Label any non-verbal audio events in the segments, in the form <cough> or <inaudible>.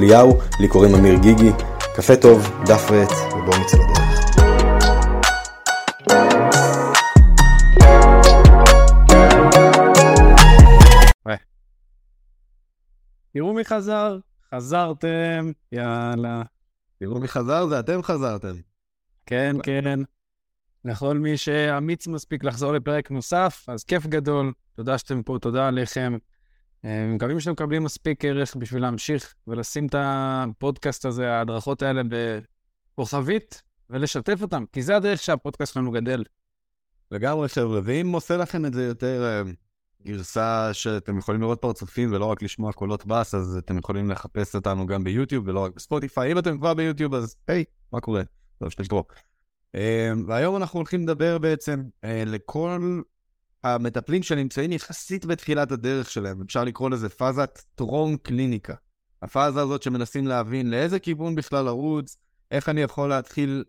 אליהו, לי קוראים אמיר גיגי. קפה טוב, דף ועט, ובואו נצא לדרך. תראו מי חזר, חזרתם, יאללה. תראו מי חזר, זה אתם חזרתם. כן, כן. לכל מי שאמיץ מספיק לחזור לפרק נוסף, אז כיף גדול, תודה שאתם פה, תודה עליכם. אה, מקווים שאתם מקבלים מספיק ערך בשביל להמשיך ולשים את הפודקאסט הזה, ההדרכות האלה בכוכבית, ולשתף אותם, כי זה הדרך שהפודקאסט שלנו גדל. לגמרי חבר'ה, ואם עושה לכם את זה יותר אה, גרסה שאתם יכולים לראות פרצופים ולא רק לשמוע קולות בס, אז אתם יכולים לחפש אותנו גם ביוטיוב ולא רק בספוטיפיי. אם אתם כבר ביוטיוב, אז היי, מה קורה? טוב, שתשתו. פה. אה, והיום אנחנו הולכים לדבר בעצם לכל המטפלים שנמצאים יחסית בתחילת הדרך שלהם, אפשר לקרוא לזה פאזת טרום קליניקה. הפאזה הזאת שמנסים להבין לאיזה כיוון בכלל לרוץ, איך אני יכול להתחיל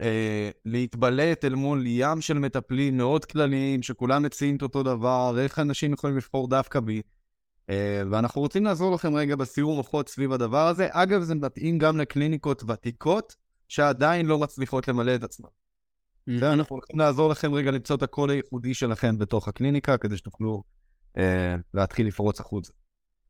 אה, להתבלט אל מול ים של מטפלים מאוד כלליים, שכולם מציעים את אותו דבר, איך אנשים יכולים לבחור דווקא בי. אה, ואנחנו רוצים לעזור לכם רגע בסיור מוחות סביב הדבר הזה. אגב, זה מתאים גם לקליניקות ותיקות, שעדיין לא מצליחות למלא את עצמן. ואנחנו הולכים לעזור לכם רגע למצוא את הקול הייחודי שלכם בתוך הקליניקה, כדי שתוכלו אה, להתחיל לפרוץ החוצה.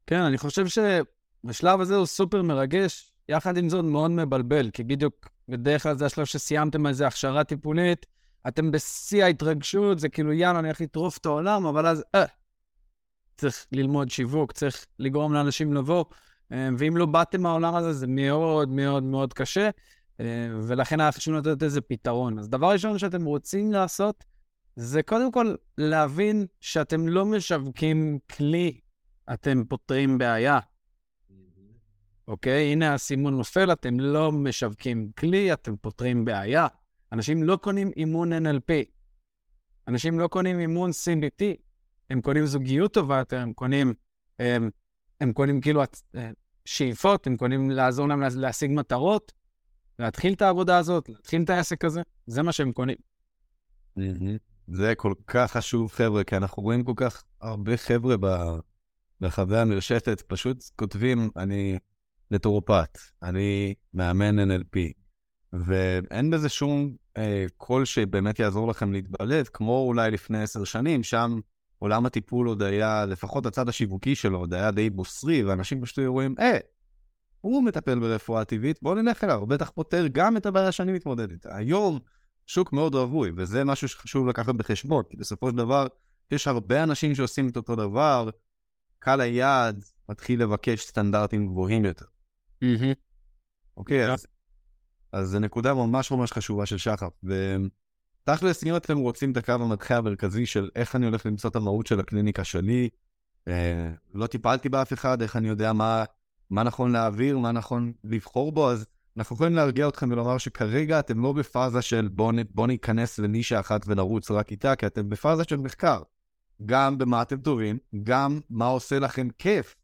כן, אני חושב שבשלב הזה הוא סופר מרגש, יחד עם זאת מאוד מבלבל, כי בדיוק בדרך כלל זה השלב שסיימתם איזה הכשרה טיפולית, אתם בשיא ההתרגשות, זה כאילו יאללה, אני הולך לטרוף את העולם, אבל אז אה, צריך ללמוד שיווק, צריך לגרום לאנשים לבוא, אה, ואם לא באתם מהעולם הזה, זה מאוד מאוד מאוד קשה. אה, ולכן היה חשוב לתת איזה פתרון. אז דבר ראשון שאתם רוצים לעשות, זה קודם כל להבין שאתם לא משווקים כלי, אתם פותרים בעיה. אוקיי? הנה הסימון נופל, אתם לא משווקים כלי, אתם פותרים בעיה. אנשים לא קונים אימון NLP. אנשים לא קונים אימון CBT. הם קונים זוגיות טובה יותר, הם קונים, הם, הם קונים כאילו אה, שאיפות, הם קונים לעזור להם להשיג מטרות. להתחיל את העבודה הזאת, להתחיל את העסק הזה, זה מה שהם קונים. זה כל כך חשוב, חבר'ה, כי אנחנו רואים כל כך הרבה חבר'ה ברחבי המרשתת, פשוט כותבים, אני נטורופט, אני מאמן NLP, ואין בזה שום אה, קול שבאמת יעזור לכם להתבלט, כמו אולי לפני עשר שנים, שם עולם הטיפול עוד היה, לפחות הצד השיווקי שלו, עוד היה די בוסרי, ואנשים פשוט היו רואים, אה, הוא מטפל ברפואה טבעית, בואו נלך אליו, הוא בטח פותר גם את הבעיה שאני מתמודד איתה. היום שוק מאוד רווי, וזה משהו שחשוב לקחת בחשבון, כי בסופו של דבר יש הרבה אנשים שעושים את אותו דבר, קהל היעד מתחיל לבקש סטנדרטים גבוהים יותר. אוקיי, אז, אז זו נקודה ממש ממש חשובה של שחר. ותכלס, אם אתם רוצים את הקו המדחה המרכזי של איך אני הולך למצוא את המהות של הקליניקה שלי, אה, לא טיפלתי באף אחד, איך אני יודע מה מה נכון להעביר, מה נכון לבחור בו, אז אנחנו יכולים להרגיע אתכם ולומר שכרגע אתם לא בפאזה של בואו בוא ניכנס לנישה אחת ונרוץ רק איתה, כי אתם בפאזה של מחקר. גם במה אתם טובים, גם מה עושה לכם כיף,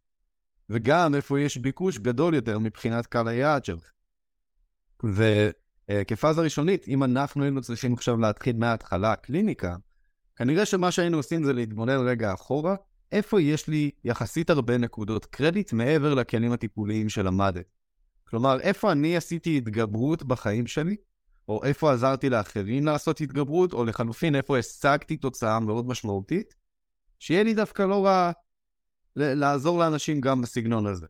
וגם איפה יש ביקוש גדול יותר מבחינת קהל היעד שלכם. וכפאזה ראשונית, אם אנחנו היינו צריכים עכשיו להתחיל מההתחלה קליניקה, כנראה שמה שהיינו עושים זה להתבונן רגע אחורה, איפה יש לי יחסית הרבה נקודות קרדיט מעבר לכלים הטיפוליים שלמדת. כלומר, איפה אני עשיתי התגברות בחיים שלי, או איפה עזרתי לאחרים לעשות התגברות, או לחלופין, איפה השגתי תוצאה מאוד משמעותית, שיהיה לי דווקא לא רע לעזור לאנשים גם בסגנון הזה.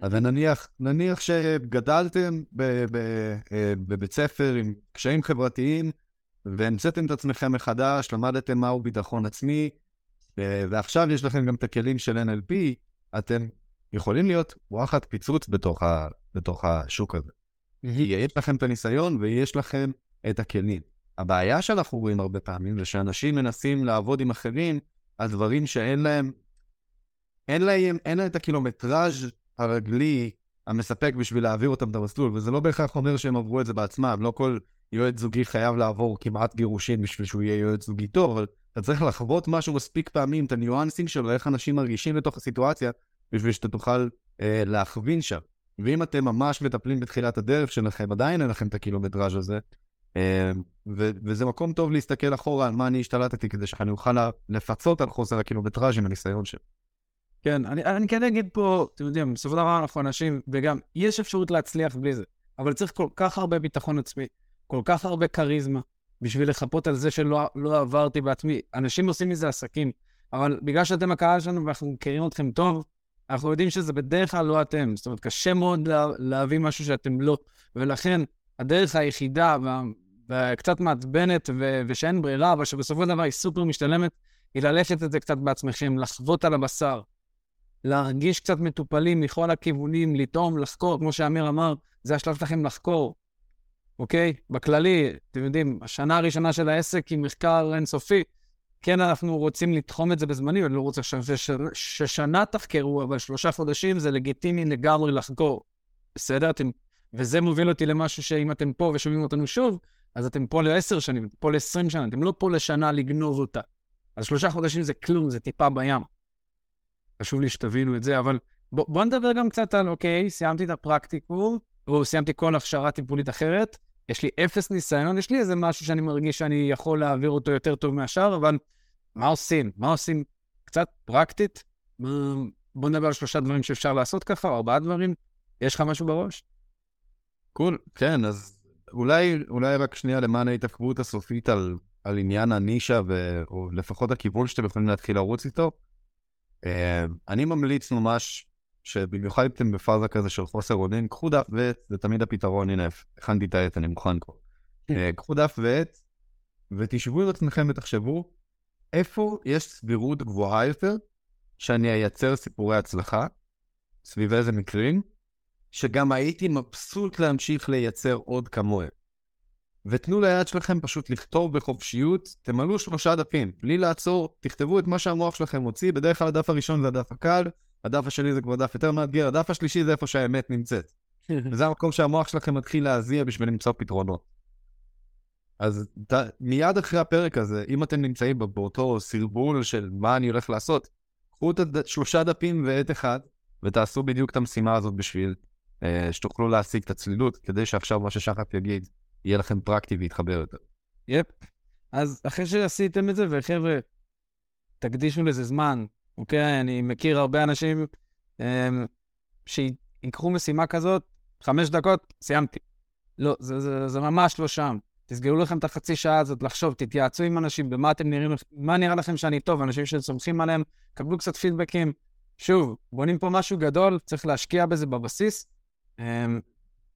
אז נניח, נניח שגדלתם אה, בבית ספר עם קשיים חברתיים, והמצאתם את עצמכם מחדש, למדתם מהו ביטחון עצמי, ועכשיו יש לכם גם את הכלים של NLP, אתם יכולים להיות וואחד פיצוץ בתוך, ה, בתוך השוק הזה. יש לכם את הניסיון ויש לכם את הכלים. הבעיה שאנחנו רואים הרבה פעמים זה שאנשים מנסים לעבוד עם אחרים על דברים שאין להם, אין להם, אין להם את הקילומטראז' הרגלי המספק בשביל להעביר אותם את המסלול, וזה לא בהכרח אומר שהם עברו את זה בעצמם, לא כל יועץ זוגי חייב לעבור כמעט גירושין בשביל שהוא יהיה יועץ זוגי טוב, אבל אתה צריך לחוות משהו מספיק פעמים, את הניואנסים שלו, איך אנשים מרגישים לתוך הסיטואציה, בשביל שאתה תוכל אה, להכווין שם. ואם אתם ממש מטפלים בתחילת הדרך שלכם, עדיין אין לכם את הקילומטראז' הזה, אה, ו- וזה מקום טוב להסתכל אחורה על מה אני השתלטתי, כדי שאני אוכל לפצות על חוסר הקילומטראז' עם הניסיון שלי. כן, אני, אני כן אגיד פה, אתם יודעים, בסופו של דבר אנחנו אנשים, וגם יש אפשרות להצליח בלי זה, אבל צריך כל כך הרבה ביטחון עצמי, כל כך הרבה כריזמה, בשביל לחפות על זה שלא לא עברתי בעצמי. אנשים עושים מזה עסקים, אבל בגלל שאתם הקהל שלנו ואנחנו מכירים אתכם טוב, אנחנו יודעים שזה בדרך כלל לא אתם. זאת אומרת, קשה מאוד לה, להביא משהו שאתם לא. ולכן, הדרך היחידה וה, וקצת מעצבנת ו, ושאין ברירה, אבל שבסופו של דבר היא סופר משתלמת, היא ללכת את זה קצת בעצמכם, לחוות על הבשר, להרגיש קצת מטופלים מכל הכיוונים, לטעום, לחקור, כמו שאמיר אמר, זה השלב שלכם לחקור, אוקיי? בכללי, אתם יודעים, השנה הראשונה של העסק היא מחקר אינסופי. כן, אנחנו רוצים לתחום את זה בזמנים, אני לא רוצה ששנה תחקרו, אבל שלושה חודשים זה לגיטימי לגמרי לחקור. בסדר? אתם... וזה מוביל אותי למשהו שאם אתם פה ושומעים אותנו שוב, אז אתם פה לעשר שנים, פה לעשרים שנה, אתם לא פה לשנה לגנוב אותה. אז שלושה חודשים זה כלום, זה טיפה בים. חשוב לי שתבינו את זה, אבל בואו בוא נדבר גם קצת על, אוקיי, סיימתי את הפרקטיקום, או סיימתי כל הכשרה טיפולית אחרת, יש לי אפס ניסיון, יש לי איזה משהו שאני מרגיש שאני יכול להעביר אותו יותר טוב מהשאר, אבל מה עושים? מה עושים קצת פרקטית? בוא נדבר על שלושה דברים שאפשר לעשות ככה, ארבעה דברים. יש לך משהו בראש? קול, cool. כן, אז אולי, אולי רק שנייה למען ההתעכבות הסופית על, על עניין הנישה, ו, או לפחות הכיוון שאתם יכולים להתחיל לרוץ איתו. אה, אני ממליץ ממש שבמיוחד אם אתם בפאזה כזה של חוסר אונים, קחו דף ועט, זה תמיד הפתרון, הנה, הכנתי את העט, אני מוכן כבר. כן. אה, קחו דף ועט, ותשבו עם עצמכם ותחשבו, איפה יש סבירות גבוהה יותר שאני אייצר סיפורי הצלחה, סביב איזה מקרים, שגם הייתי מבסוט להמשיך לייצר עוד כמוהם. ותנו ליד שלכם פשוט לכתוב בחופשיות, תמלאו שלושה דפים, בלי לעצור, תכתבו את מה שהמוח שלכם מוציא, בדרך כלל הדף הראשון זה הדף הקל, הדף השני זה כבר דף יותר מאתגר, הדף השלישי זה איפה שהאמת נמצאת. <laughs> וזה המקום שהמוח שלכם מתחיל להזיע בשביל למצוא פתרונות. אז ת, מיד אחרי הפרק הזה, אם אתם נמצאים באותו סרבול של מה אני הולך לעשות, קחו את שלושה דפים ועט אחד, ותעשו בדיוק את המשימה הזאת בשביל אה, שתוכלו להשיג את הצלילות, כדי שעכשיו מה ששחף יגיד, יהיה לכם פרקטי ויתחבר יותר. יפ. אז אחרי שעשיתם את זה, וחבר'ה, תקדישו לזה זמן, אוקיי? אני מכיר הרבה אנשים um, שיקחו משימה כזאת, חמש דקות, סיימתי. לא, זה, זה, זה ממש לא שם. תסגרו לכם את החצי שעה הזאת לחשוב, תתייעצו עם אנשים, במה אתם נראים, מה נראה לכם שאני טוב, אנשים שסומכים עליהם, קבלו קצת פידבקים. שוב, בונים פה משהו גדול, צריך להשקיע בזה בבסיס. Um,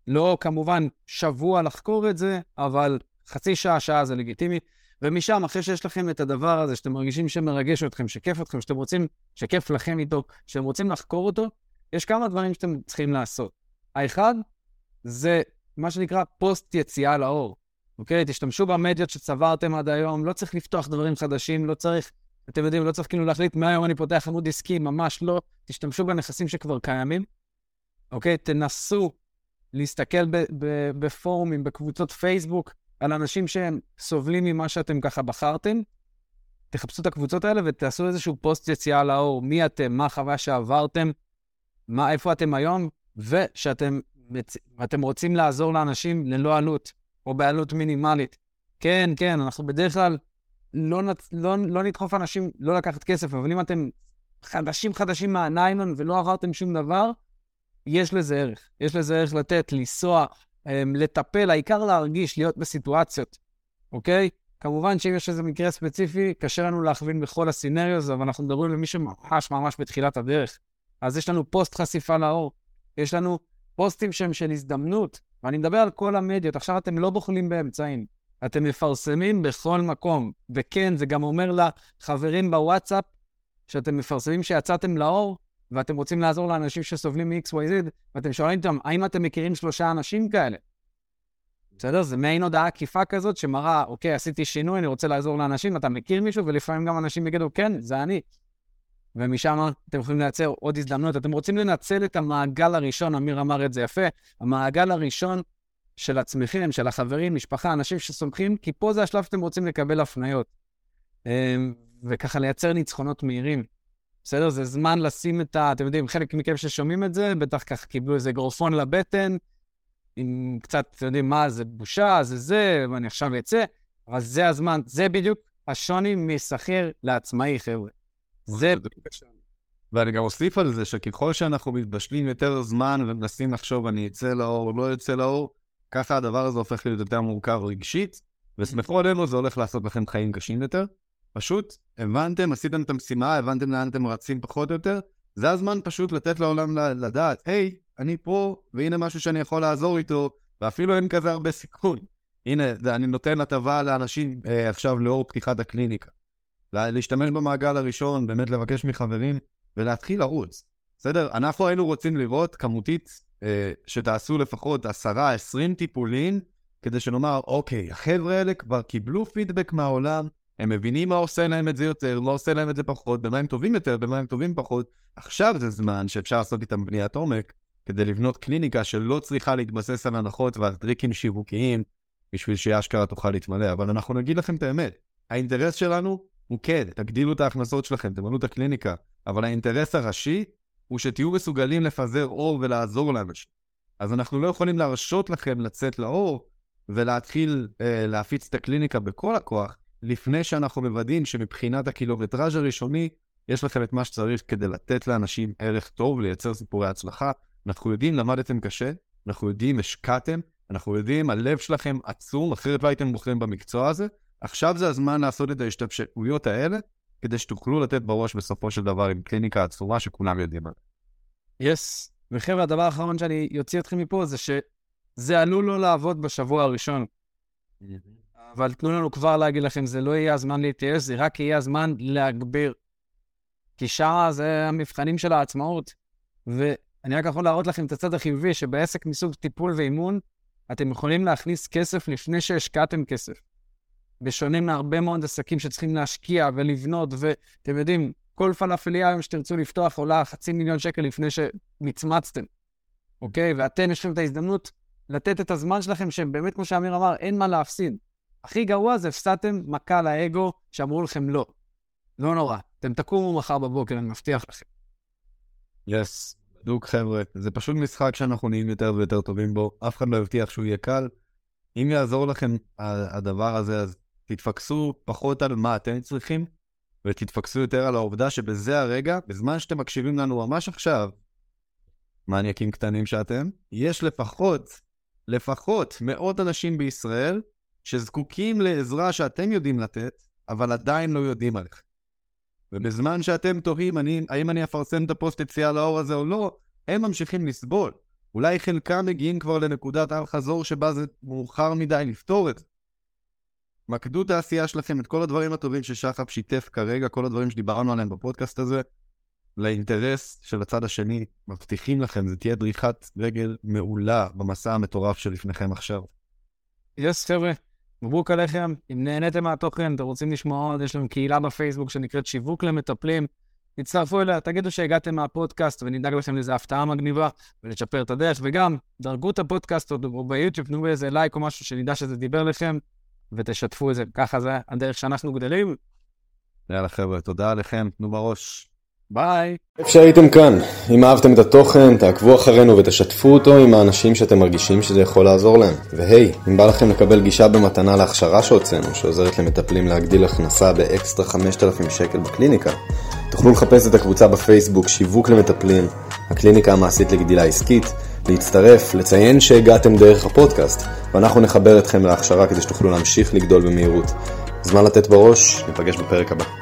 לא כמובן שבוע לחקור את זה, אבל חצי שעה, שעה זה לגיטימי. ומשם, אחרי שיש לכם את הדבר הזה, שאתם מרגישים שמרגש אתכם, שכיף אתכם, שאתם רוצים, שכיף לכם איתו, שאתם רוצים לחקור אותו, יש כמה דברים שאתם צריכים לעשות. האחד, זה מה שנקרא פוסט יציאה לאור. אוקיי? תשתמשו במדיות שצברתם עד היום, לא צריך לפתוח דברים חדשים, לא צריך, אתם יודעים, לא צריך כאילו להחליט מהיום אני פותח עמוד עסקי, ממש לא. תשתמשו בנכסים שכבר קיימים, אוקיי? תנסו להסתכל בפורומים, בקבוצות פייסבוק, על אנשים שהם סובלים ממה שאתם ככה בחרתם, תחפשו את הקבוצות האלה ותעשו איזשהו פוסט יציאה לאור, מי אתם, מה החוויה שעברתם, מה, איפה אתם היום, ושאתם אתם רוצים לעזור לאנשים ללא עלות, או בעלות מינימלית. כן, כן, אנחנו בדרך כלל לא, נצ... לא, לא נדחוף אנשים לא לקחת כסף, אבל אם אתם חדשים חדשים מהניילון ולא עברתם שום דבר, יש לזה ערך. יש לזה ערך לתת, לנסוע, לטפל, העיקר להרגיש, להיות בסיטואציות, אוקיי? כמובן שאם יש איזה מקרה ספציפי, קשה לנו להכווין בכל הסינריוז, אבל אנחנו מדברים למי שממש ממש בתחילת הדרך. אז יש לנו פוסט חשיפה לאור, יש לנו פוסטים שהם של הזדמנות, ואני מדבר על כל המדיות. עכשיו אתם לא בוחלים באמצעים, אתם מפרסמים בכל מקום. וכן, זה גם אומר לחברים בוואטסאפ, שאתם מפרסמים שיצאתם לאור, ואתם רוצים לעזור לאנשים שסובלים מ-XYZ, ואתם שואלים אותם, האם אתם מכירים שלושה אנשים כאלה? בסדר? זה מעין הודעה עקיפה כזאת שמראה, אוקיי, עשיתי שינוי, אני רוצה לעזור לאנשים, אתה מכיר מישהו? ולפעמים גם אנשים יגידו, כן, זה אני. ומשם אתם יכולים לייצר עוד הזדמנויות. אתם רוצים לנצל את המעגל הראשון, אמיר אמר את זה יפה, המעגל הראשון של עצמכם, של החברים, משפחה, אנשים שסומכים, כי פה זה השלב שאתם רוצים לקבל הפניות. אמ, וככה לייצר ניצחונות מהירים. בסדר? זה זמן לשים את ה... אתם יודעים, חלק מכם ששומעים את זה, בטח ככה קיבלו איזה גרופון לבטן, עם קצת, אתם יודעים, מה, זה בושה, זה זה, ואני עכשיו אצא, אבל זה הזמן, זה בדיוק השוני משכיר לעצמאי, חבר'ה. זה. ואני גם אוסיף על זה שככל שאנחנו מתבשלים יותר זמן ומנסים לחשוב, אני אצא לאור או לא אצא לאור, ככה הדבר הזה הופך להיות יותר מורכב רגשית, וסמכו עלינו, זה הולך לעשות לכם חיים קשים יותר. פשוט הבנתם, עשיתם את המשימה, הבנתם לאן אתם רצים פחות או יותר, זה הזמן פשוט לתת לעולם לדעת, היי, אני פה, והנה משהו שאני יכול לעזור איתו, ואפילו אין כזה הרבה סיכון. הנה, אני נותן הטבה לאנשים אה, עכשיו לאור פתיחת הקליניקה. להשתמש במעגל הראשון, באמת לבקש מחברים, ולהתחיל לרוץ. בסדר? אנחנו היינו רוצים לראות כמותית אה, שתעשו לפחות 10-20 טיפולים, כדי שנאמר, אוקיי, החבר'ה האלה כבר קיבלו פידבק מהעולם, הם מבינים מה עושה להם את זה יותר, לא עושה להם את זה פחות, במה הם טובים יותר, במה הם טובים פחות. עכשיו זה זמן שאפשר לעשות איתם בניית עומק, כדי לבנות קליניקה שלא צריכה להתבסס על הנחות ועל טריקים שיווקיים, בשביל שאשכרה תוכל להתמלא. אבל אנחנו נגיד לכם את האמת, האינטרס שלנו הוא כן, תגדילו את ההכנסות שלכם, תמלאו את הקליניקה, אבל האינטרס הראשי הוא שתהיו מסוגלים לפזר אור ולעזור לאנשים. אז אנחנו לא יכולים להרשות לכם לצאת לאור ולהתחיל אה, להפיץ את הקליניקה בכל הכוח, לפני שאנחנו מוודאים שמבחינת הקילומטראז' הראשוני, יש לכם את מה שצריך כדי לתת לאנשים ערך טוב, לייצר סיפורי הצלחה. אנחנו יודעים, למדתם קשה, אנחנו יודעים, השקעתם, אנחנו יודעים, הלב שלכם עצום, אחרת לא הייתם בוחרים במקצוע הזה. עכשיו זה הזמן לעשות את ההשתפשויות האלה, כדי שתוכלו לתת בראש בסופו של דבר עם קליניקה עצומה שכולם יודעים עליה. יס. Yes. וחבר'ה, הדבר האחרון שאני אוציא אתכם מפה זה שזה עלול לא לעבוד בשבוע הראשון. אבל תנו לנו כבר להגיד לכם, זה לא יהיה הזמן להתייאש, זה רק יהיה הזמן להגביר. כי שעה זה המבחנים של העצמאות. ואני רק יכול להראות לכם את הצד החיובי, שבעסק מסוג טיפול ואימון, אתם יכולים להכניס כסף לפני שהשקעתם כסף. בשונה מהרבה מאוד עסקים שצריכים להשקיע ולבנות, ואתם יודעים, כל פלאפליה היום שתרצו לפתוח עולה חצי מיליון שקל לפני שמצמצתם, אוקיי? ואתם יש לכם את ההזדמנות לתת את הזמן שלכם, שבאמת, כמו שאמיר אמר, אין מה להפסיד. הכי גרוע זה הפסדתם מכה לאגו שאמרו לכם לא. לא נורא, אתם תקומו מחר בבוקר, אני מבטיח לכם. יס, yes, בדיוק חבר'ה, זה פשוט משחק שאנחנו נהיים יותר ויותר טובים בו, אף אחד לא יבטיח שהוא יהיה קל. אם יעזור לכם הדבר הזה, אז תתפקסו פחות על מה אתם צריכים, ותתפקסו יותר על העובדה שבזה הרגע, בזמן שאתם מקשיבים לנו ממש עכשיו, מניאקים קטנים שאתם, יש לפחות, לפחות מאות אנשים בישראל שזקוקים לעזרה שאתם יודעים לתת, אבל עדיין לא יודעים עליכם. ובזמן שאתם תוהים אני, האם אני אפרסם את הפוסט יציאה לאור הזה או לא, הם ממשיכים לסבול. אולי חלקם מגיעים כבר לנקודת אל חזור שבה זה מאוחר מדי לפתור את זה. מקדו את העשייה שלכם, את כל הדברים הטובים ששחף שיתף כרגע, כל הדברים שדיברנו עליהם בפודקאסט הזה, לאינטרס של הצד השני, מבטיחים לכם, זה תהיה דריכת רגל מעולה במסע המטורף שלפניכם עכשיו. yes, yes, חבר'ה, מברוק עליכם. אם נהניתם מהתוכן, אתם רוצים לשמוע עוד, יש לנו קהילה בפייסבוק שנקראת שיווק למטפלים. תצטרפו אליה, תגידו שהגעתם מהפודקאסט ונדאג לכם לאיזה הפתעה מגניבה ולשפר את הדרך, וגם דרגו את הפודקאסט או ביוטיוב, תנו איזה לייק או משהו שנדע שזה דיבר לכם, ותשתפו את זה. ככה זה הדרך שאנחנו גדלים. יאללה חבר'ה, תודה לכם, תנו בראש. ביי. איפה שהייתם כאן, אם אהבתם את התוכן, תעקבו אחרינו ותשתפו אותו עם האנשים שאתם מרגישים שזה יכול לעזור להם. והי, אם בא לכם לקבל גישה במתנה להכשרה שהוצאנו, שעוזרת למטפלים להגדיל הכנסה באקסטרה 5,000 שקל בקליניקה, תוכלו לחפש את הקבוצה בפייסבוק שיווק למטפלים, הקליניקה המעשית לגדילה עסקית, להצטרף, לציין שהגעתם דרך הפודקאסט, ואנחנו נחבר אתכם להכשרה כדי שתוכלו להמשיך לגדול במהירות. זמן לתת בראש, ניפגש בפרק הבא.